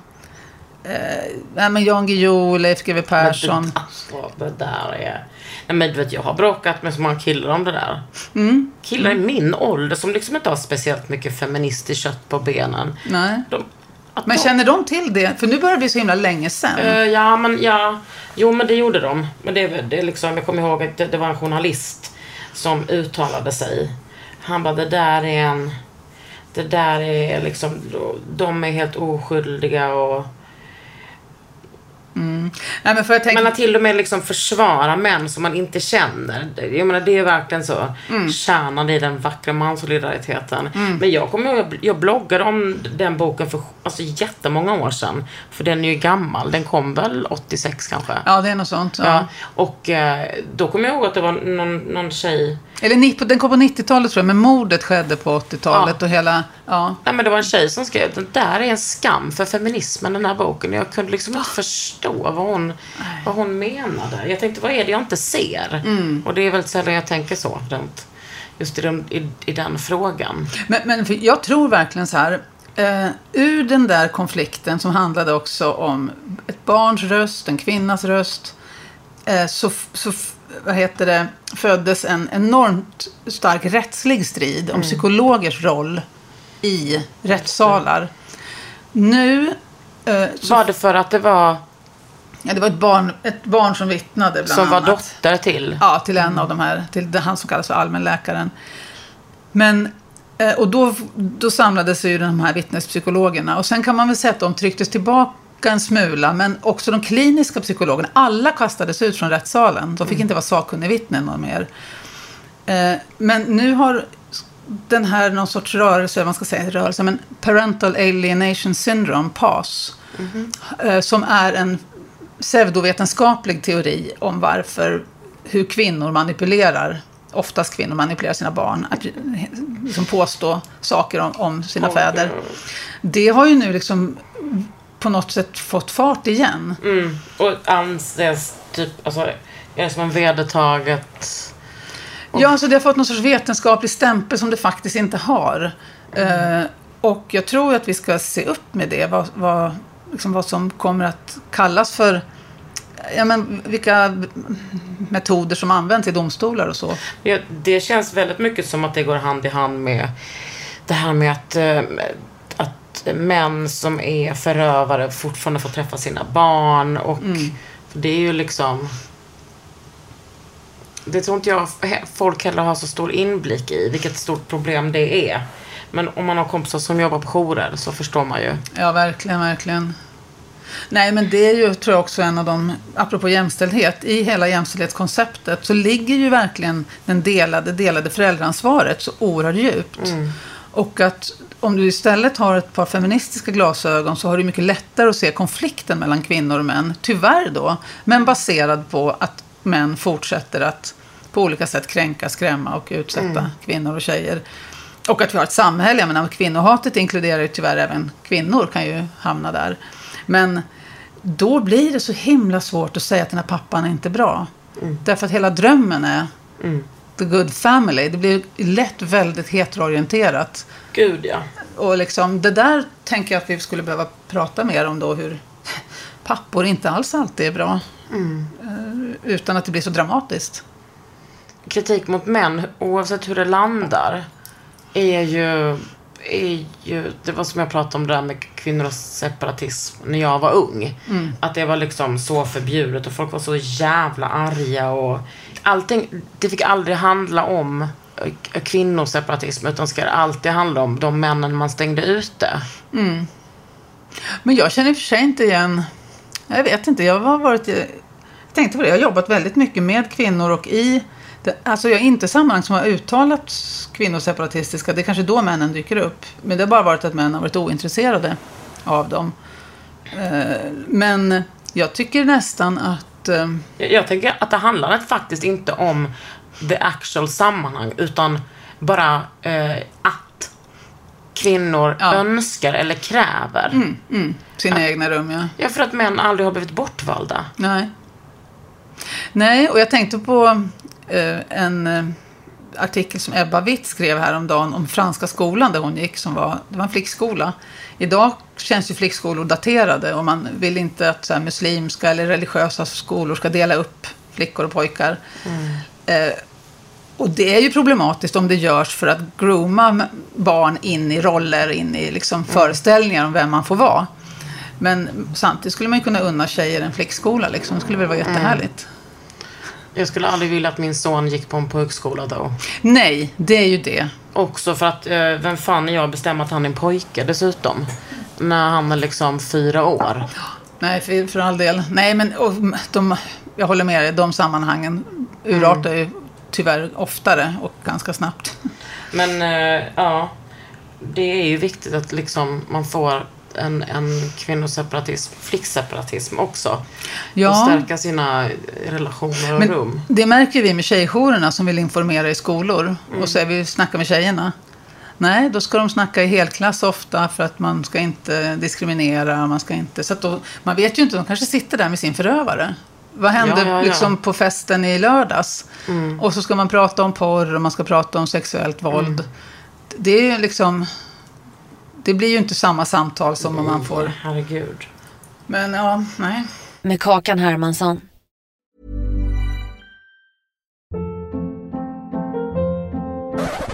Eh, nej men Jan Guillou, Leif GW Persson. Men det, alltså, det där är... Nej men du vet, jag har bråkat med så många killar om det där. Mm. Killar i min ålder som liksom inte har speciellt mycket feministiskt kött på benen. Nej. De, Men de, känner de till det? För nu börjar det bli så himla länge sedan. Eh, ja, men ja. Jo, men det gjorde de. Men det, det liksom, jag kommer ihåg att det, det var en journalist som uttalade sig. Han bara, det där är en... Det där är liksom, de är helt oskyldiga och... Nej men för jag tänker... Men att till och med liksom försvara män som man inte känner. det- Jag menar, det är verkligen så. Kärnan i den vackra manssolidariteten. Men jag kommer ihåg, jag bloggade om den boken för alltså, jättemånga år sedan. För den är ju gammal. Den kom väl 86 kanske? Ja, det är något sånt. Ja. Ja, och eh, då kommer jag ihåg att det var någon, någon tjej Eller den kom på 90-talet tror jag, men mordet skedde på 80-talet Ja. och hela... Ja. Nej men det var en tjej som skrev det där är en skam för feminismen den här boken. Jag kunde liksom inte förstå vad hon, vad hon menade. Jag tänkte vad är det jag inte ser? Och det är väldigt sällan jag tänker så. Rent, just i den, i, i den frågan. Men, men jag tror verkligen så här. Eh, ur den där konflikten som handlade också om ett barns röst, en kvinnas röst. Eh, så, så vad heter det, föddes en enormt stark rättslig strid om psykologers roll i rättssalar. Nu... Eh, så, Var det för att det var, ja, det var ett barn, ett barn som vittnade bland som var annat. dotter till? Ja, till en av de här, till han som kallas för allmänläkaren. Men, eh, och då, då samlades ju de här vittnespsykologerna. Och sen kan man väl säga att de trycktes tillbaka en smula, men också de kliniska psykologerna. Alla kastades ut från rättssalen. De fick inte vara sakkunnigvittnen någon mer. Eh, Men nu har den här någon sorts rörelse, man ska säga rörelse, men Parental Alienation Syndrome, PAS, eh, som är en pseudovetenskaplig teori om varför, hur kvinnor manipulerar, oftast kvinnor manipulerar sina barn, att liksom påstå saker om, om sina fäder. Det har ju nu liksom på något sätt fått fart igen. Mm. Och anses typ, alltså, är det som en vedertaget... Ja, alltså det har fått någon sorts vetenskaplig stämpel som det faktiskt inte har. Eh, och jag tror att vi ska se upp med det, vad, vad, liksom vad som kommer att kallas för Ja, men vilka metoder som används i domstolar och så. Ja, det känns väldigt mycket som att det går hand i hand med det här med att, eh, att män som är förövare fortfarande får träffa sina barn. Och det är ju liksom... Det tror inte jag folk heller har så stor inblick i, vilket stort problem det är. Men om man har kompisar som jobbar på jourer så förstår man ju. Ja, verkligen, verkligen. Nej, men det är ju, tror jag, också en av de, apropå jämställdhet, i hela jämställdhetskonceptet så ligger ju verkligen den delade, delade föräldraansvaret så oerhört djupt. Och att om du istället har ett par feministiska glasögon så har du mycket lättare att se konflikten mellan kvinnor och män, tyvärr då, men baserad på att män fortsätter att på olika sätt kränka, skrämma och utsätta kvinnor och tjejer. Och att vi har ett samhälle, jag menar kvinnohatet inkluderar ju tyvärr även kvinnor kan ju hamna där. Men då blir det så himla svårt att säga att den här pappan är inte bra. Därför att hela drömmen är the good family. Det blir lätt väldigt heteroorienterat. Gud ja. Och liksom, det där tänker jag att vi skulle behöva prata mer om då, hur pappor inte alls alltid är bra. Eh, Utan att det blir så dramatiskt. kritik mot män, oavsett hur det landar, är ju, är ju... Det var som jag pratade om det där med kvinnor och separatism när jag var ung. Att det var liksom så förbjudet och folk var så jävla arga och allting. Det fick aldrig handla om eh, kvinnoseparatism utan ska det alltid handla om de männen man stängde ute. Mm. Men jag känner i och för sig inte igen... Jag vet inte, jag har varit... Jag tänkte på det, jag har jobbat väldigt mycket med kvinnor och i... Det, alltså jag är inte i sammanhang som har uttalat kvinnoseparatistiska. Det är kanske då männen dyker upp. Men det har bara varit att män har varit ointresserade av dem. Eh, men jag tycker nästan att eh, Jag, jag tänker att det handlar faktiskt inte om the actual sammanhang utan bara eh, att kvinnor Ja. önskar eller kräver. Mm, sina egna rum, ja. Ja, för att män aldrig har blivit bortvalda. Nej. Nej, och jag tänkte på eh, en eh, artikel som Ebba Witt skrev häromdagen om franska skolan där hon gick. Som var, det var en flickskola. Idag känns ju flickskolor daterade och man vill inte att så här, muslimska eller religiösa skolor ska dela upp flickor och pojkar. Eh, och det är ju problematiskt om det görs för att grooma barn in i roller, in i liksom föreställningar om vem man får vara. Men samtidigt skulle man ju kunna unna tjejer en flickskola. Liksom. Det skulle väl vara jättehärligt. Jag skulle aldrig vilja att min son gick på en pojkskola då. Nej, det är ju det. Också för att, eh, vem fan är jag att bestämma att han är en pojke dessutom? När han är liksom fyra år. Nej, för, för all del. Nej, men och, de, jag håller med dig. De sammanhangen urartar ju tyvärr oftare och ganska snabbt. Men eh, ja, det är ju viktigt att liksom man får en, en kvinnoseparatism, flickseparatism också. Ja. Och stärka sina relationer och Men rum. det märker vi med tjejjourerna som vill informera i skolor. Och så är vi snackar med tjejerna. Nej, då ska de snacka i helklass ofta för att man ska inte diskriminera. Man, ska inte, så då, man vet ju inte, de kanske sitter där med sin förövare. Vad hände Ja, ja, ja. Liksom på festen i lördags? Och så ska man prata om porr och man ska prata om sexuellt våld. Det är ju liksom... Det blir ju inte samma samtal som om man får... Herregud. Men ja, nej. Med Kakan Hermansson.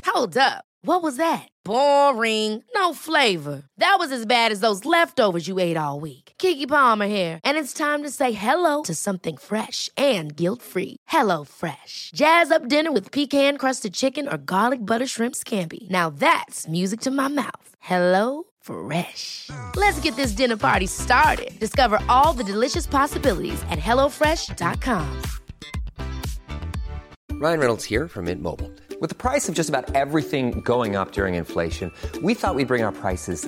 Hold up. What was that? Boring. No flavor. That was as bad as those leftovers you ate all week. Kiki Palmer here, and it's time to say hello to something fresh and guilt-free. Hello Fresh. Jazz up dinner with pecan-crusted chicken or garlic butter shrimp scampi. Now that's music to my mouth. Hello Fresh. Let's get this dinner party started. Discover all the delicious possibilities at hellofresh.com. Ryan Reynolds here from Mint Mobile. With the price of just about everything going up during inflation, we thought we'd bring our prices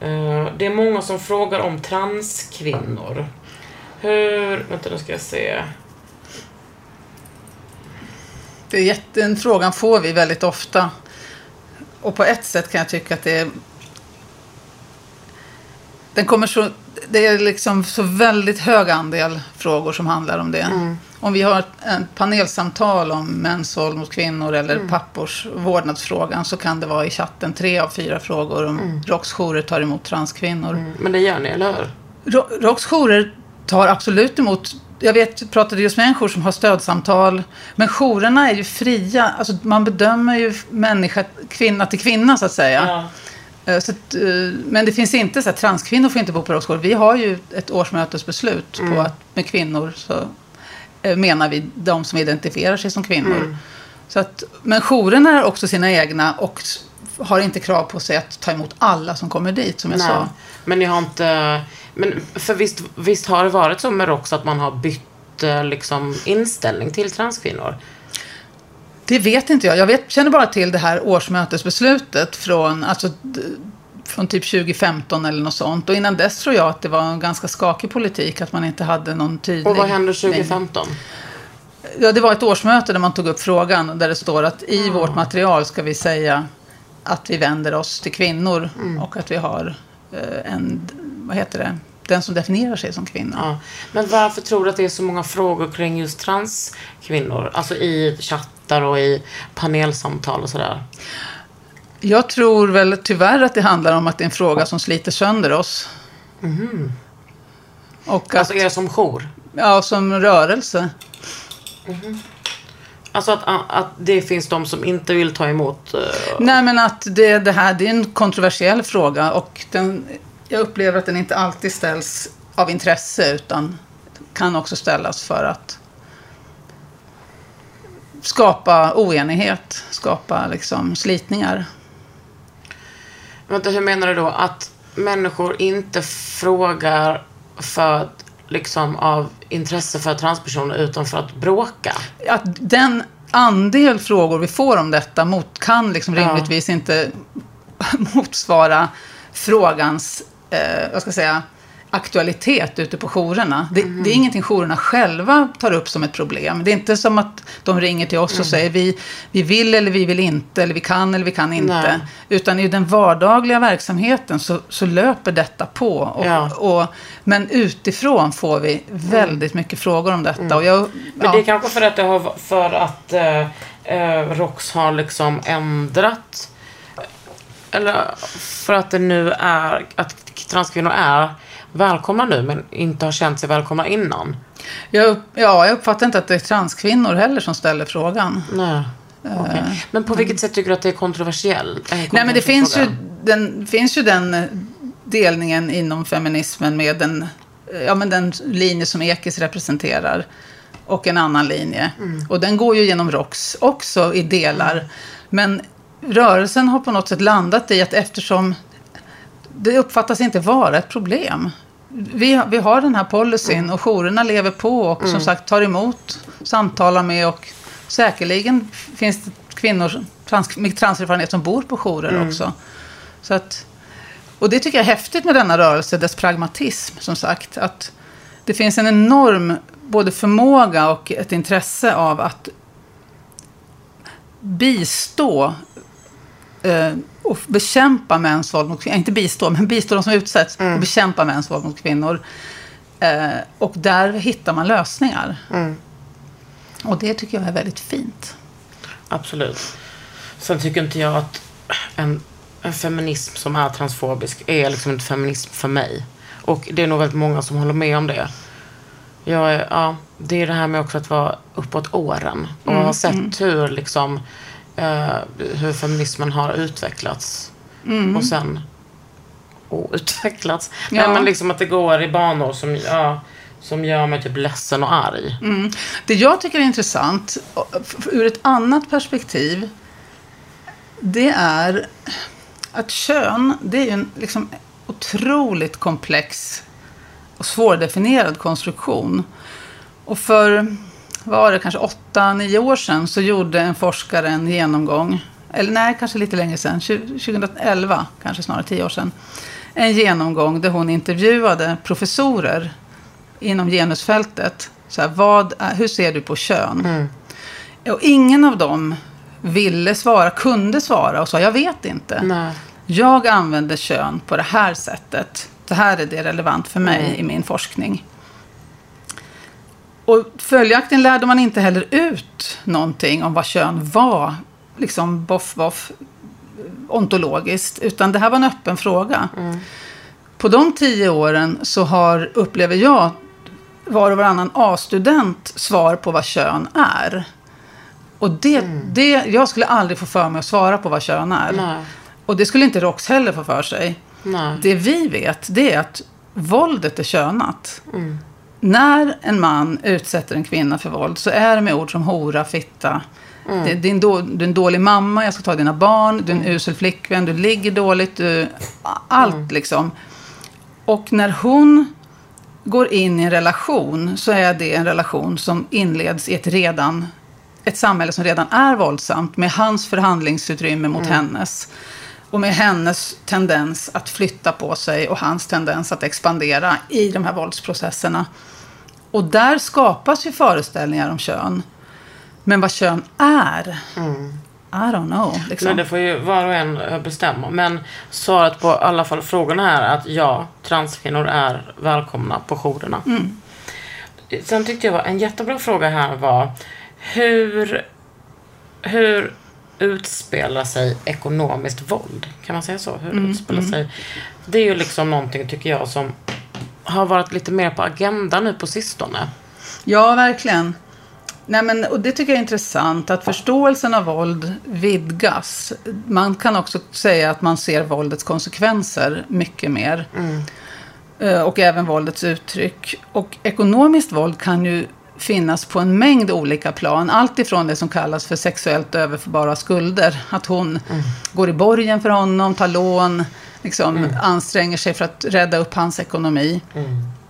Eh, det är många som frågar om transkvinnor. Hur... Vänta, nu ska jag se. Det är jätte, den frågan får vi väldigt ofta. Och på ett sätt kan jag tycka att det är... Den kommer så, det är liksom så väldigt hög andel frågor som handlar om det. Om vi har ett panelsamtal om mäns våld mot kvinnor eller pappors vårdnadsfrågan så kan det vara i chatten tre av fyra frågor om ROKS jourer tar emot transkvinnor. Men det gör ni, eller hur? Ro- ROKS jourer tar absolut emot jag vet, pratade just med en jour som har stödsamtal. Men jourerna är ju fria. Alltså, man bedömer ju människa, kvinna till kvinna så att säga. Ja. Eh, Så eh, men det finns inte så att transkvinnor får inte bo på jourer. Vi har ju ett årsmötesbeslut på att med kvinnor så eh, menar vi de som identifierar sig som kvinnor. Så att, men jourerna har också sina egna och har inte krav på sig att ta emot alla som kommer dit som jag Nej. sa. Men ni har inte... Men för visst, visst har det varit så med ROX att man har bytt liksom, inställning till transkvinnor? Det vet inte jag. Jag vet, känner bara till det här årsmötesbeslutet från, alltså, från typ 2015 eller något sånt. Och innan dess tror jag att det var en ganska skakig politik, att man inte hade någon tydlig... Och vad hände linje. 2015? Ja, det var ett årsmöte där man tog upp frågan där det står att i vårt material ska vi säga att vi vänder oss till kvinnor och att vi har eh, en, vad heter det, den som definierar sig som kvinna. Ja. Men varför tror du att det är så många frågor kring just transkvinnor? Alltså i chattar och i panelsamtal och sådär. Jag tror väl tyvärr att det handlar om att det är en fråga som sliter sönder oss. Och att, Alltså er som jour. ja, som rörelse. Alltså att, att det finns de som inte vill ta emot. eh, Nej, men att det, det här det är en kontroversiell fråga och den, jag upplever att den inte alltid ställs av intresse utan kan också ställas för att skapa oenighet, skapa liksom slitningar. Vänta, hur menar du då? Att människor inte frågar för liksom av intresse för transpersoner utan för att bråka? Att den andel frågor vi får om detta mot, kan liksom Ja. rimligtvis inte motsvara frågans, eh, vad ska jag säga, aktualitet ute på jourerna. Det, Mm. det är ingenting jourerna själva tar upp som ett problem. Det är inte som att de ringer till oss och Mm. säger vi, vi vill eller vi vill inte, eller vi kan eller vi kan inte. Nej. Utan i den vardagliga verksamheten så, så löper detta på. Och, Ja. och, men utifrån får vi väldigt mycket frågor om detta. Och jag, Men det är kanske för att, det har, för att eh, eh, ROX har liksom ändrat eller för att det nu är att transkvinnor är välkomna nu men inte har känt sig välkomna innan. Jag, upp- ja, jag uppfattar inte att det är transkvinnor heller som ställer frågan. Nej. Okej. Men på vilket sätt tycker du att det är kontroversiellt? En Nej, men det finns ju, den, finns ju den eh, delningen inom feminismen med den, eh, ja, men den linje som Ekis representerar och en annan linje. Och den går ju genom ROX också i delar. Men rörelsen har på något sätt landat i att eftersom det uppfattas inte vara ett problem. Vi, vi har den här policyn och jourerna lever på och som sagt tar emot, samtalar med och säkerligen finns det kvinnor trans, med transerfarenhet som bor på jourer också. Så att, och det tycker jag är häftigt med denna rörelse, dess pragmatism som sagt. Att det finns en enorm både förmåga och ett intresse av att bistå eh, och bekämpa mäns våld mot kvinnor. Inte bistå, men bistå de som utsätts och bekämpa mäns våld mot kvinnor. Eh, och där hittar man lösningar. Och det tycker jag är väldigt fint. Absolut. Sen tycker inte jag att en, en feminism som är transfobisk är liksom inte feminism för mig. Och det är nog väldigt många som håller med om det. Jag är, ja, det är det här med också att vara uppåt åren och Mm, ha sett hur liksom eh, hur feminismen har utvecklats och sen outvecklats. Mm. Ja. Nej, men liksom att det går i banor som, ja, som gör mig typ ledsen och arg. Det jag tycker är intressant, ur ett annat perspektiv, det är att kön, det är ju en liksom otroligt komplex och svårdefinierad konstruktion. Och för, var det, kanske åtta, nio år sedan så gjorde en forskare en genomgång, eller nej, kanske lite längre sedan, 2011, kanske snarare tio år sedan, en genomgång där hon intervjuade professorer inom genusfältet. Så här, vad hur ser du på kön? Och ingen av dem ville svara, kunde svara och sa jag vet inte. Nej. Jag använder kön på det här sättet. Det här är det relevant för mig i min forskning. Och följaktligen lärde man inte heller ut någonting om vad kön var, liksom boff boff, ontologiskt. Utan det här var en öppen fråga. På de tio åren så har, upplever jag, var och varannan A-student svar på vad kön är. Och det, det, jag skulle aldrig få för mig att svara på vad kön är. Nej. Och det skulle inte ROX heller få för sig. Nej. Det vi vet, det är att våldet är könat. När en man utsätter en kvinna för våld så är det med ord som hora, fitta. Det, det är då, du är en dålig mamma, jag ska ta dina barn, du är en usel flickvän, du ligger dåligt, du, allt liksom. Och när hon går in i en relation så är det en relation som inleds i ett redan ett samhälle som redan är våldsamt med hans förhandlingsutrymme mot hennes. Och med hennes tendens att flytta på sig och hans tendens att expandera i de här våldsprocesserna. Och där skapas ju föreställningar om kön. Men vad kön är, I don't know. Liksom. Nej, det får ju var och en bestämma. Men svaret på alla fall frågorna är att ja, transkvinnor är välkomna på jourerna. Sen tyckte jag var en jättebra fråga här var hur, hur utspelar sig ekonomiskt våld? Kan man säga så? Hur utspelar sig? Det är ju liksom någonting, tycker jag, som har varit lite mer på agendan nu på sistone. Ja, verkligen. Nej, men, och det tycker jag är intressant, att förståelsen av våld vidgas. Man kan också säga att man ser våldets konsekvenser mycket mer. Eh, Och även våldets uttryck. Och ekonomiskt våld kan ju finnas på en mängd olika plan. Allt ifrån det som kallas för sexuellt överförbara skulder. Att hon går i borgen för honom, tar lån, liksom anstränger sig för att rädda upp hans ekonomi.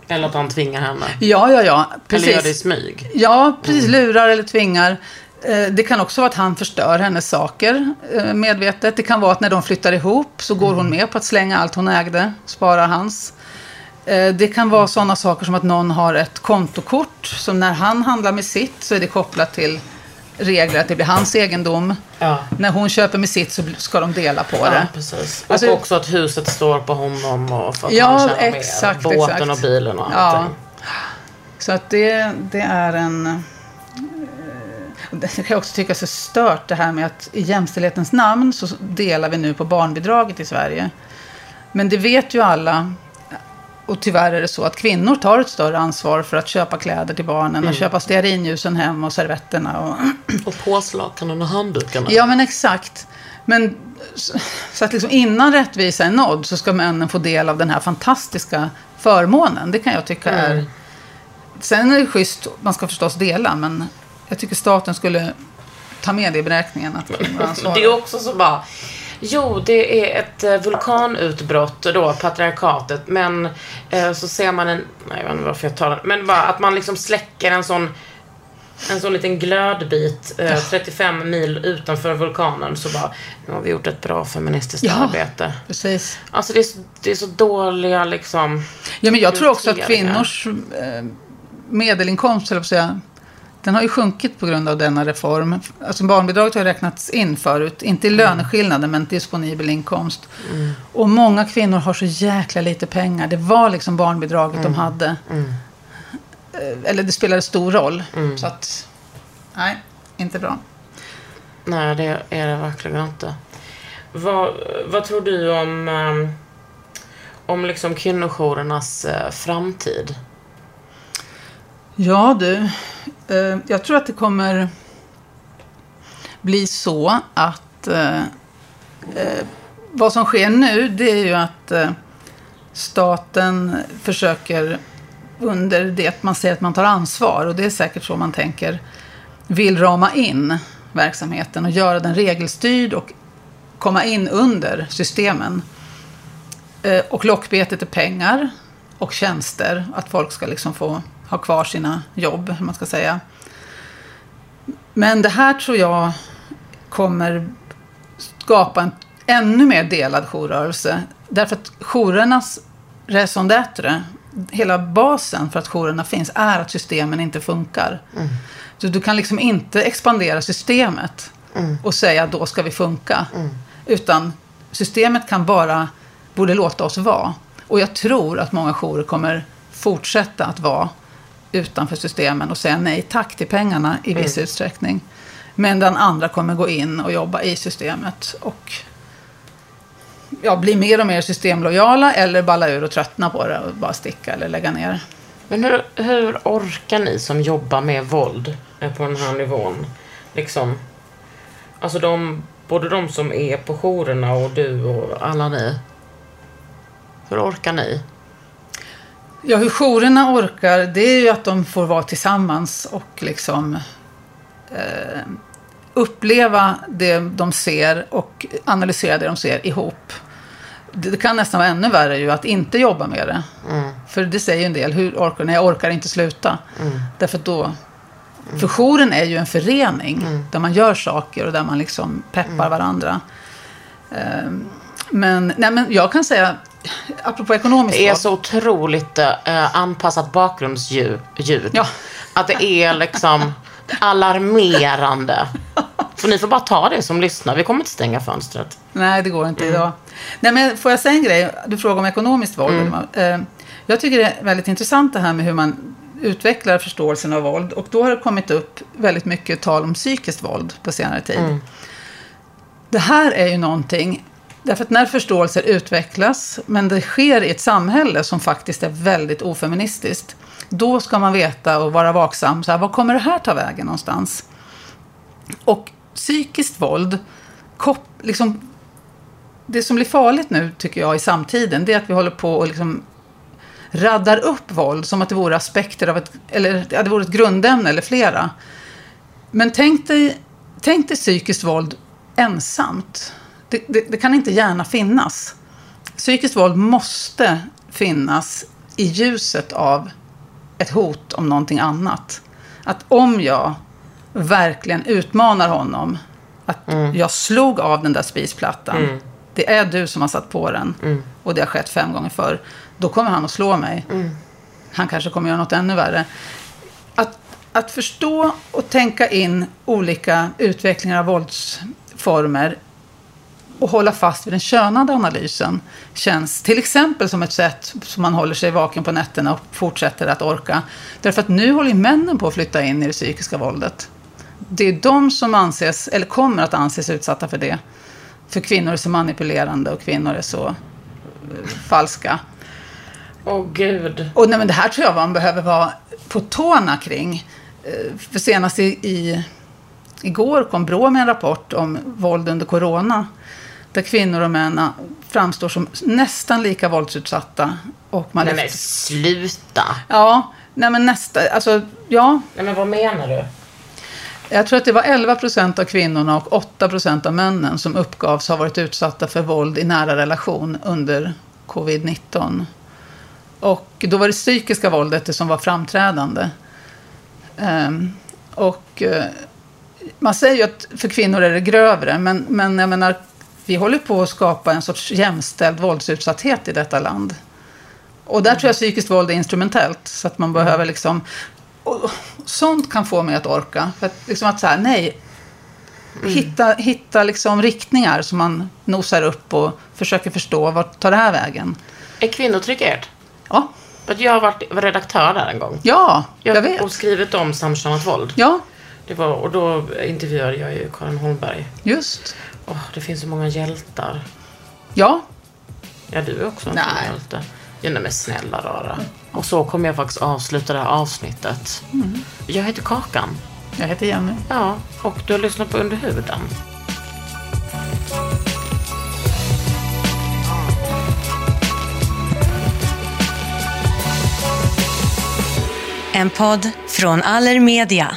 Eller att han tvingar henne. Ja, ja, ja. Eller gör det i Precis. smyg. Ja, precis. Lurar eller tvingar. Eh, Det kan också vara att han förstör hennes saker eh, medvetet. Det kan vara att när de flyttar ihop så går hon med på att slänga allt hon ägde, spara hans. Eh, Det kan vara sådana saker som att någon har ett kontokort. Som när han handlar med sitt så är det kopplat till regler att det blir hans egendom. Ja. När hon köper med sitt så ska de dela på Ja, det. precis. Alltså- och också att huset står på honom och för att Ja, han tjänar exakt, mer. Båten exakt. och bilen och Ja. allting. Så att det, det är en... eh, Det kan jag också tycka är så stört det här med att i jämställdhetens namn så delar vi nu på barnbidraget i Sverige. Men det vet ju alla. Och tyvärr är det så att kvinnor tar ett större ansvar för att köpa kläder till barnen och köpa stearinljusen hem och servetterna. Och, Och påslakanen och handdukarna. Ja, men exakt. Men så- att liksom innan rättvisa är nådd så ska männen få del av den här fantastiska förmånen. Det kan jag tycka är... Sen är det schysst, man ska förstås dela, men jag tycker staten skulle ta med det i beräkningen. Att. Det är också så bara... Jo, det är ett eh, vulkanutbrott då, patriarkatet. Men eh, så ser man en... Nej, jag vet inte varför jag talar. Men bara att man liksom släcker en sån... En sån liten glödbit eh, 35 mil utanför vulkanen. Så bara, nu har vi gjort ett bra feministiskt Ja. arbete. Precis. Alltså det är, så, det är så dåliga liksom... Ja, men jag tror också att kvinnors eh, medelinkomst, eller säga, den har ju sjunkit på grund av denna reform. Alltså barnbidraget har räknats in förut, inte i löneskillnaden, men disponibel inkomst. Och många kvinnor har så jäkla lite pengar. Det var liksom barnbidraget de hade. Eh, Eller det spelade stor roll. Så att, nej, inte bra. Nej, det är det verkligen inte. Vad, vad tror du om, um, om liksom kvinnojourernas eh, framtid? Ja du, Eh, jag tror att det kommer bli så att eh, eh, vad som sker nu det är ju att eh, staten försöker under det att man säger att man tar ansvar och det är säkert så man tänker vill rama in verksamheten och göra den regelstyrd och komma in under systemen. Eh, Och lockbetet är pengar och tjänster. Att folk ska liksom få ha kvar sina jobb, hur man ska säga. Men det här tror jag kommer skapa en ännu mer delad jourrörelse. Därför att jourernas raison d'être, hela basen för att jourerna finns, är att systemen inte funkar. Så du kan liksom inte expandera systemet och säga då ska vi funka. Utan systemet kan bara, borde låta oss vara. Och jag tror att många jourer kommer fortsätta att vara utanför systemen och säga nej tack till pengarna i viss utsträckning. Men den andra kommer gå in och jobba i systemet och ja, bli mer och mer systemlojala eller balla ur och tröttna på det och bara sticka eller lägga ner. Men hur, hur orkar ni som jobbar med våld på den här nivån? Liksom, alltså de, både de som är på jourerna och du och alla ni. Hur orkar ni? Ja, hur jourerna orkar, det är ju att de får vara tillsammans och liksom eh, uppleva det de ser och analysera det de ser ihop. Det, det kan nästan vara ännu värre ju att inte jobba med det. För det säger ju en del, hur orkar ni? Jag orkar inte sluta. Därför att då För jouren är ju en förening där man gör saker och där man liksom peppar varandra. Ehm, Men, nej, men jag kan säga, apropå ekonomiskt Det är så otroligt eh, anpassat bakgrundsljud. ljud. Ja. Att det är liksom alarmerande. För ni får bara ta det som lyssnar. Vi kommer inte stänga fönstret. Nej, det går inte Mm. idag. Nej, men får jag säga en grej? Du frågar om ekonomiskt våld. Mm. Eh, Jag tycker det är väldigt intressant det här med hur man utvecklar förståelsen av våld. Och då har det kommit upp väldigt mycket tal om psykiskt våld på senare tid. Mm. Det här är ju någonting, därför att när förståelser utvecklas, men det sker i ett samhälle som faktiskt är väldigt ofeministiskt, då ska man veta och vara vaksam. Så här, var kommer det här ta vägen någonstans? Och psykiskt våld, kop, liksom, det som blir farligt nu tycker jag i samtiden, det är att vi håller på och liksom raddar upp våld som att det vore aspekter av ett, eller ja, det vore ett grundämne eller flera. Men tänk dig, tänk dig psykiskt våld ensamt. Det, det, det kan inte gärna finnas. Psykiskt våld måste finnas i ljuset av ett hot om någonting annat. Att om jag verkligen utmanar honom, att jag slog av den där spisplattan, det är du som har satt på den och det har skett fem gånger förr, då kommer han att slå mig. Han kanske kommer göra något ännu värre. Att, att förstå och tänka in olika utvecklingar av våldsformer och hålla fast vid den könade analysen känns till exempel som ett sätt som man håller sig vaken på nätterna och fortsätter att orka. Därför att nu håller männen på att flytta in i det psykiska våldet. Det är de som anses, eller kommer att anses utsatta för det. För kvinnor är så manipulerande och kvinnor är så eh, falska. Åh gud. Och nej, men det här tror jag man behöver vara på tårna kring. Eh, För senast i, i, igår kom Brå med en rapport om våld under corona. Där kvinnor och män framstår som nästan lika våldsutsatta. Och man Nej men sluta. Ja, nej men nästa, alltså ja. Nej men vad menar du? Jag tror att det var 11 procent av kvinnorna och 8 procent av männen som uppgavs ha varit utsatta för våld i nära relation under covid-19. Och då var det psykiska våldet det som var framträdande. Ehm, och eh, man säger ju att för kvinnor är det grövre, men, men jag menar, vi håller på att skapa en sorts jämställd våldsutsatthet i detta land. Och där tror jag psykiskt våld är instrumentellt, så att man behöver liksom... Och sånt kan få mig att orka. För att, liksom att så här, nej, hitta, hitta liksom riktningar som man nosar upp och försöker förstå, vart tar det här vägen? Är kvinnotryck ert? Ja, jag har varit var redaktör där en gång. ja jag, Jag, vet. Och skrivit om samkönat våld. Ja, Det var, och då intervjuade jag ju Karin Holmberg. just. Åh, det finns så många hjältar. Ja, Ja, du är också en Nej. hjälte. Ja, nej men snälla rara. Och så kommer jag faktiskt avsluta det här avsnittet. Mm. Jag heter Kakan. jag heter Jenny. Ja, och du har lyssnat på Under huden. En podd från Allermedia.